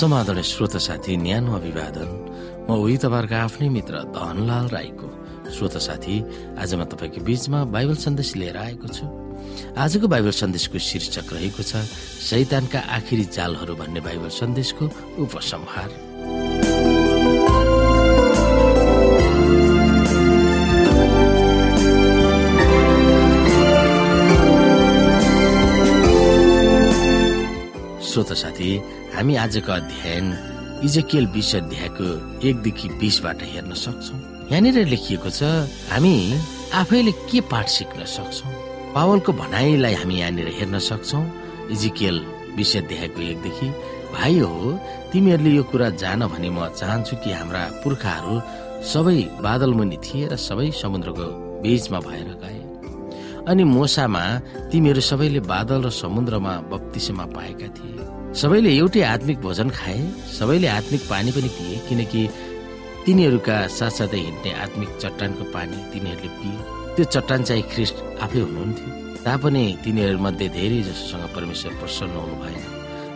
समाधान श्रोत साथी न्यानो अभिवादन। म उही तपाईँहरूको आफ्नै मित्र धनलाल राईको। श्रोत साथी आज म तपाईँको बीचमा बाइबल सन्देश लिएर आएको छु। आजको बाइबल सन्देशको शीर्षक रहेको छ शैतानका आखिरी जालहरू भन्ने बाइबल सन्देशको उपसंहार। श्रोत साथी हामी आजको अध्ययन इजकियल बिस अध्यायको एकदेखि बिसबाट हेर्न सक्छौ। यहाँनिर लेखिएको छ हामी आफैले के पाठ सिक्न सक्छौ? पावलको भनाइलाई हामी यहाँनिर हेर्न सक्छौ इजिकियल बिस अध्यायको एकदेखि। भाइ हो तिमीहरूले यो कुरा जान भने म चाहन्छु कि हाम्रा पुर्खाहरू सबै बादल मुनि थिए र सबै समुद्रको बीचमा भएर गए। अनि मोसामा तिमीहरू सबैले बादल र समुद्रमा बत्तिसमा पाएका थिए। सबैले एउटै आत्मिक भोजन खाए सबैले आत्मिक पानी पनि पिए किनकि तिनीहरूका साथसाथै हिँड्ने आत्मिक चट्टानको पानी तिनीहरूले पिए। त्यो चट्टान चाहिँ ख्रिस्ट आफै हुनुहुन्थ्यो। तापनि तिनीहरूमध्ये धेरै जसोसँग परमेश्वर प्रसन्न हुनु भएन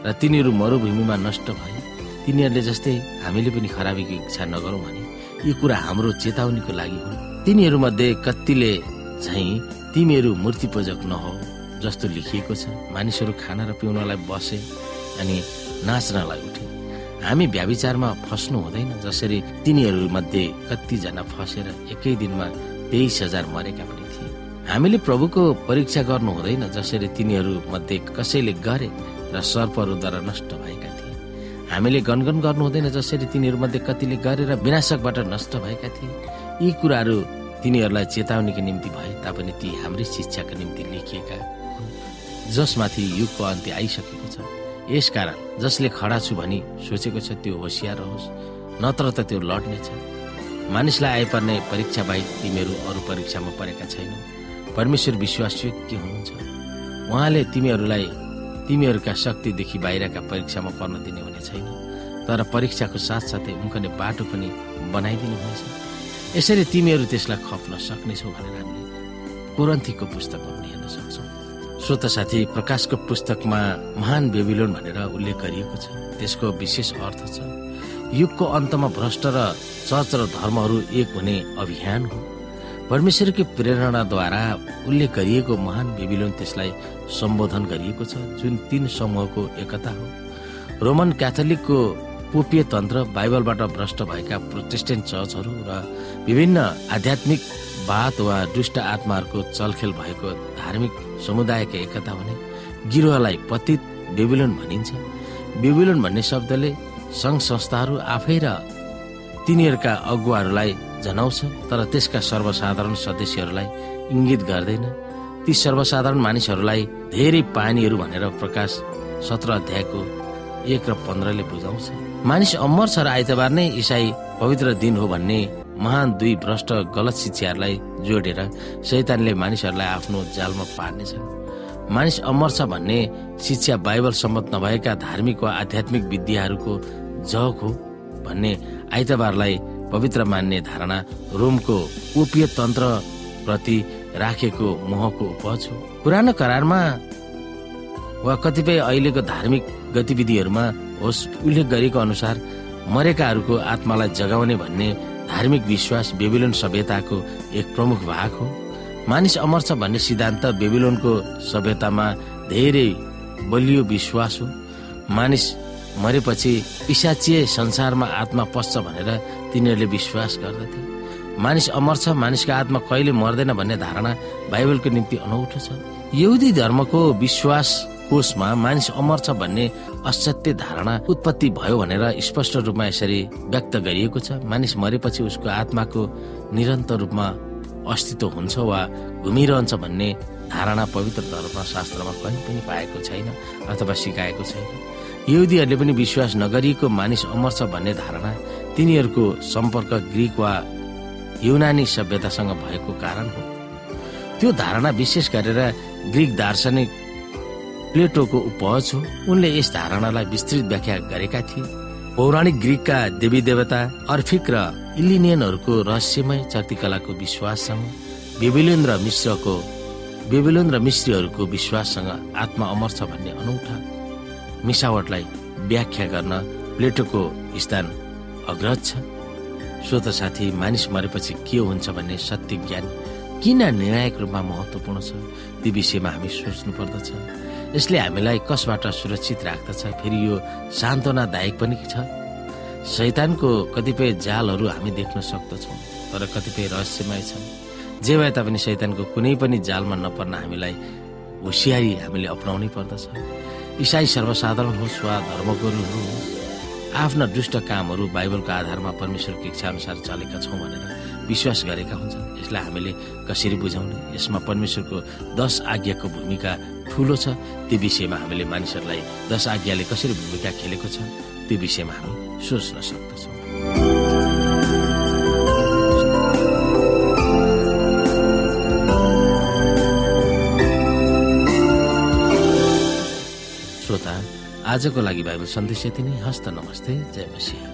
र तिनीहरू मरुभूमिमा नष्ट भए। तिनीहरूले जस्तै हामीले पनि खराबीको इच्छा नगरौँ भने यो कुरा हाम्रो चेतावनीको लागि हो तिनीहरूमध्ये कतिले झैँ तिमीहरू मूर्ति पूजक नहो जस्तो लेखिएको छ। मानिसहरू खाना र पिउनलाई बसे अनि नाच्नलाई उठे। हामी व्याविचारमा फस्नु हुँदैन जसरी तिनीहरू मध्ये कतिजना फसेर एकै दिनमा तेइस हजार मरेका पनि थिए। हामीले प्रभुको परीक्षा गर्नु हुँदैन जसरी तिनीहरू मध्ये कसैले गरे र सर्पहरूद्वारा नष्ट भएका थिए। हामीले गनगन गर्नु हुँदैन जसरी तिनीहरू मध्ये कतिले गरेर विनाशकबाट नष्ट भएका थिए। यी कुराहरू तिनीहरूलाई चेतावनीको निम्ति भए तापनि ती हाम्रै शिक्षाको निम्ति लेखिएका जसमाथि युगको अन्त्य आइसकेको छ। यसकारण जसले खडा छु भनी सोचेको छ त्यो होसियार रहोस् नत्र त त्यो लड्नेछ मानिसलाई आइपर्ने परीक्षा बाहेक तिमीहरू अरू परीक्षामा परेका छैनौ। परमेश्वर विश्वासयोग्य हुनुहुन्छ। उहाँले तिमीहरूलाई तिमीहरूका शक्तिदेखि बाहिरका परीक्षामा पर्न दिने हुने छैन। तर परीक्षाको साथसाथै उम्कने बाटो पनि बनाइदिनु हुनेछ। यसरी तिमीहरू त्यसलाई खप्न सक्नेछौ भनेर हामीले कोरन्थीको पुस्तकमा पनि हेर्न सक्छौँ। श्रोत साथी प्रकाशको पुस्तकमा महान बेबिलोन भनेर उल्लेख गरिएको छ। त्यसको विशेष अर्थ छ युगको अन्तमा भ्रष्ट र चर्च र धर्महरू एक हुने अभियान हो। परमेश्वरको प्रेरणाद्वारा उल्लेख गरिएको महान बेबिलोन त्यसलाई सम्बोधन गरिएको छ जुन तीन समूहको एकता हो। रोमन क्याथोलिकको पोपीय तन्त्र बाइबलबाट भ्रष्ट भएका प्रोटेस्टेन्ट चर्चहरू र विभिन्न आध्यात्मिक वाद वा दुष्ट आत्माहरूको चलखेल भएको धार्मिक समुदायका एकता भने गिरोहलाई पतित बेबिलोन भनिन्छ। बेबिलोन भन्ने शब्दले सङ्घ संस्थाहरू आफै र तिनीहरूका अगुवाहरूलाई जनाउँछ तर त्यसका सर्वसाधारण सदस्यहरूलाई इङ्गित गर्दैन। ती सर्वसाधारण मानिसहरूलाई धेरै पानीहरू भनेर प्रकाश सत्र अध्यायको एक र पन्ध्रले बुझाउँछ। मानिस अमर छ र आइतबार नै इसाई पवित्र दिन हो भन्ने महान दुई भ्रष्ट गलत शिक्षाहरूलाई जोडेर शैतानले मानिसहरूलाई आफ्नो जालमा पार्नेछन् मानिस अमर छ भन्ने शिक्षा बाइबल सम्मत नभएका धार्मिक वा आध्यात्मिक विद्याहरूको जग हो भन्ने आइतबारलाई पवित्र मान्ने धारणा रोमको उपिय तन्त्र प्रति राखेको मोहको उपज हो। पुरानो करारमा वा कतिपय अहिलेको धार्मिक गतिविधिहरूमा होस् उल्लेख गरेको अनुसार मरेकाहरूको आत्मालाई जगाउने भन्ने धार्मिक विश्वास बेबिलोन सभ्यताको एक प्रमुख भाग हो। मानिस अमर छ भन्ने सिद्धान्त बेबिलोनको सभ्यतामा धेरै बलियो विश्वास हो। मानिस मरेपछि पिसाचिए संसारमा आत्मा पस्छ भनेर तिनीहरूले विश्वास गर्दथे। मानिस अमर छ मानिसको आत्मा कहिले मर्दैन भन्ने धारणा बाइबलको निम्ति अनौठो छ। यहुदी धर्मको विश्वास कोषमा मानिस अमर छ भन्ने असत्य धारणा उत्पत्ति भयो भनेर स्पष्ट रूपमा यसरी व्यक्त गरिएको छ। मानिस मरेपछि उसको आत्माको निरन्तर रूपमा अस्तित्व हुन्छ वा घुमिरहन्छ भन्ने धारणा पवित्र धर्मशास्त्रमा कहीँ पनि पाएको छैन अथवा सिकाएको छैन। यहुदीहरूले पनि विश्वास नगरिएको मानिस अमर छ भन्ने धारणा तिनीहरूको सम्पर्क ग्रिक वा युनानी सभ्यतासँग भएको कारण हो। त्यो धारणा विशेष गरेर ग्रिक दार्शनिक प्लेटोको उपज हो। उनले यस धारणालाई विस्तृत व्याख्या गरेका थिए। पौराणिक ग्रिकका देवी देवता अर्फिक र इलिनियनहरूको रहस्यमय चर्तिकलाको विश्वाससँग बेबिलोन र मिश्रको बेबिलोन र मिश्रीहरूको विश्वाससँग आत्मा अमर छ भन्ने अनौठा मिसावटलाई व्याख्या गर्न प्लेटोको स्थान अग्रज छ। स्वत साथी मानिस मरेपछि के हुन्छ भन्ने सत्य ज्ञान किन निर्णायक रूपमा महत्वपूर्ण छ ती विषयमा हामी सोच्नु पर्दछ यसले हामीलाई कसबाट सुरक्षित राख्दछ? फेरि यो सान्त्वनादायक पनि छ? शैतानको कतिपय जालहरू हामी देख्न सक्दछौँ तर कतिपय रहस्यमय छन्। जे भए तापनि शैतानको कुनै पनि जालमा नपर्न हामीलाई होसियारी हामीले अप्नाउनै पर्दछ। इसाई सर्वसाधारण होस् वा धर्मगुरुहरू होस् आफ्ना दुष्ट कामहरू बाइबलको आधारमा परमेश्वरको इच्छा अनुसार चलेका छौँ भनेर विश्वास गरेका हुन्छन्। यसलाई हामीले कसरी बुझाउने? यसमा परमेश्वरको दश आज्ञाको भूमिका ठुलो छ। त्यो विषयमा हामीले मानिसहरूलाई दश आज्ञाले कसरी भूमिका खेलेको छ त्यो विषयमा हामी सोच्न सक्दछौँ। श्रोता आजको लागि बाइबल सन्देश यति नै। हस्त नमस्ते। जय मसिंह।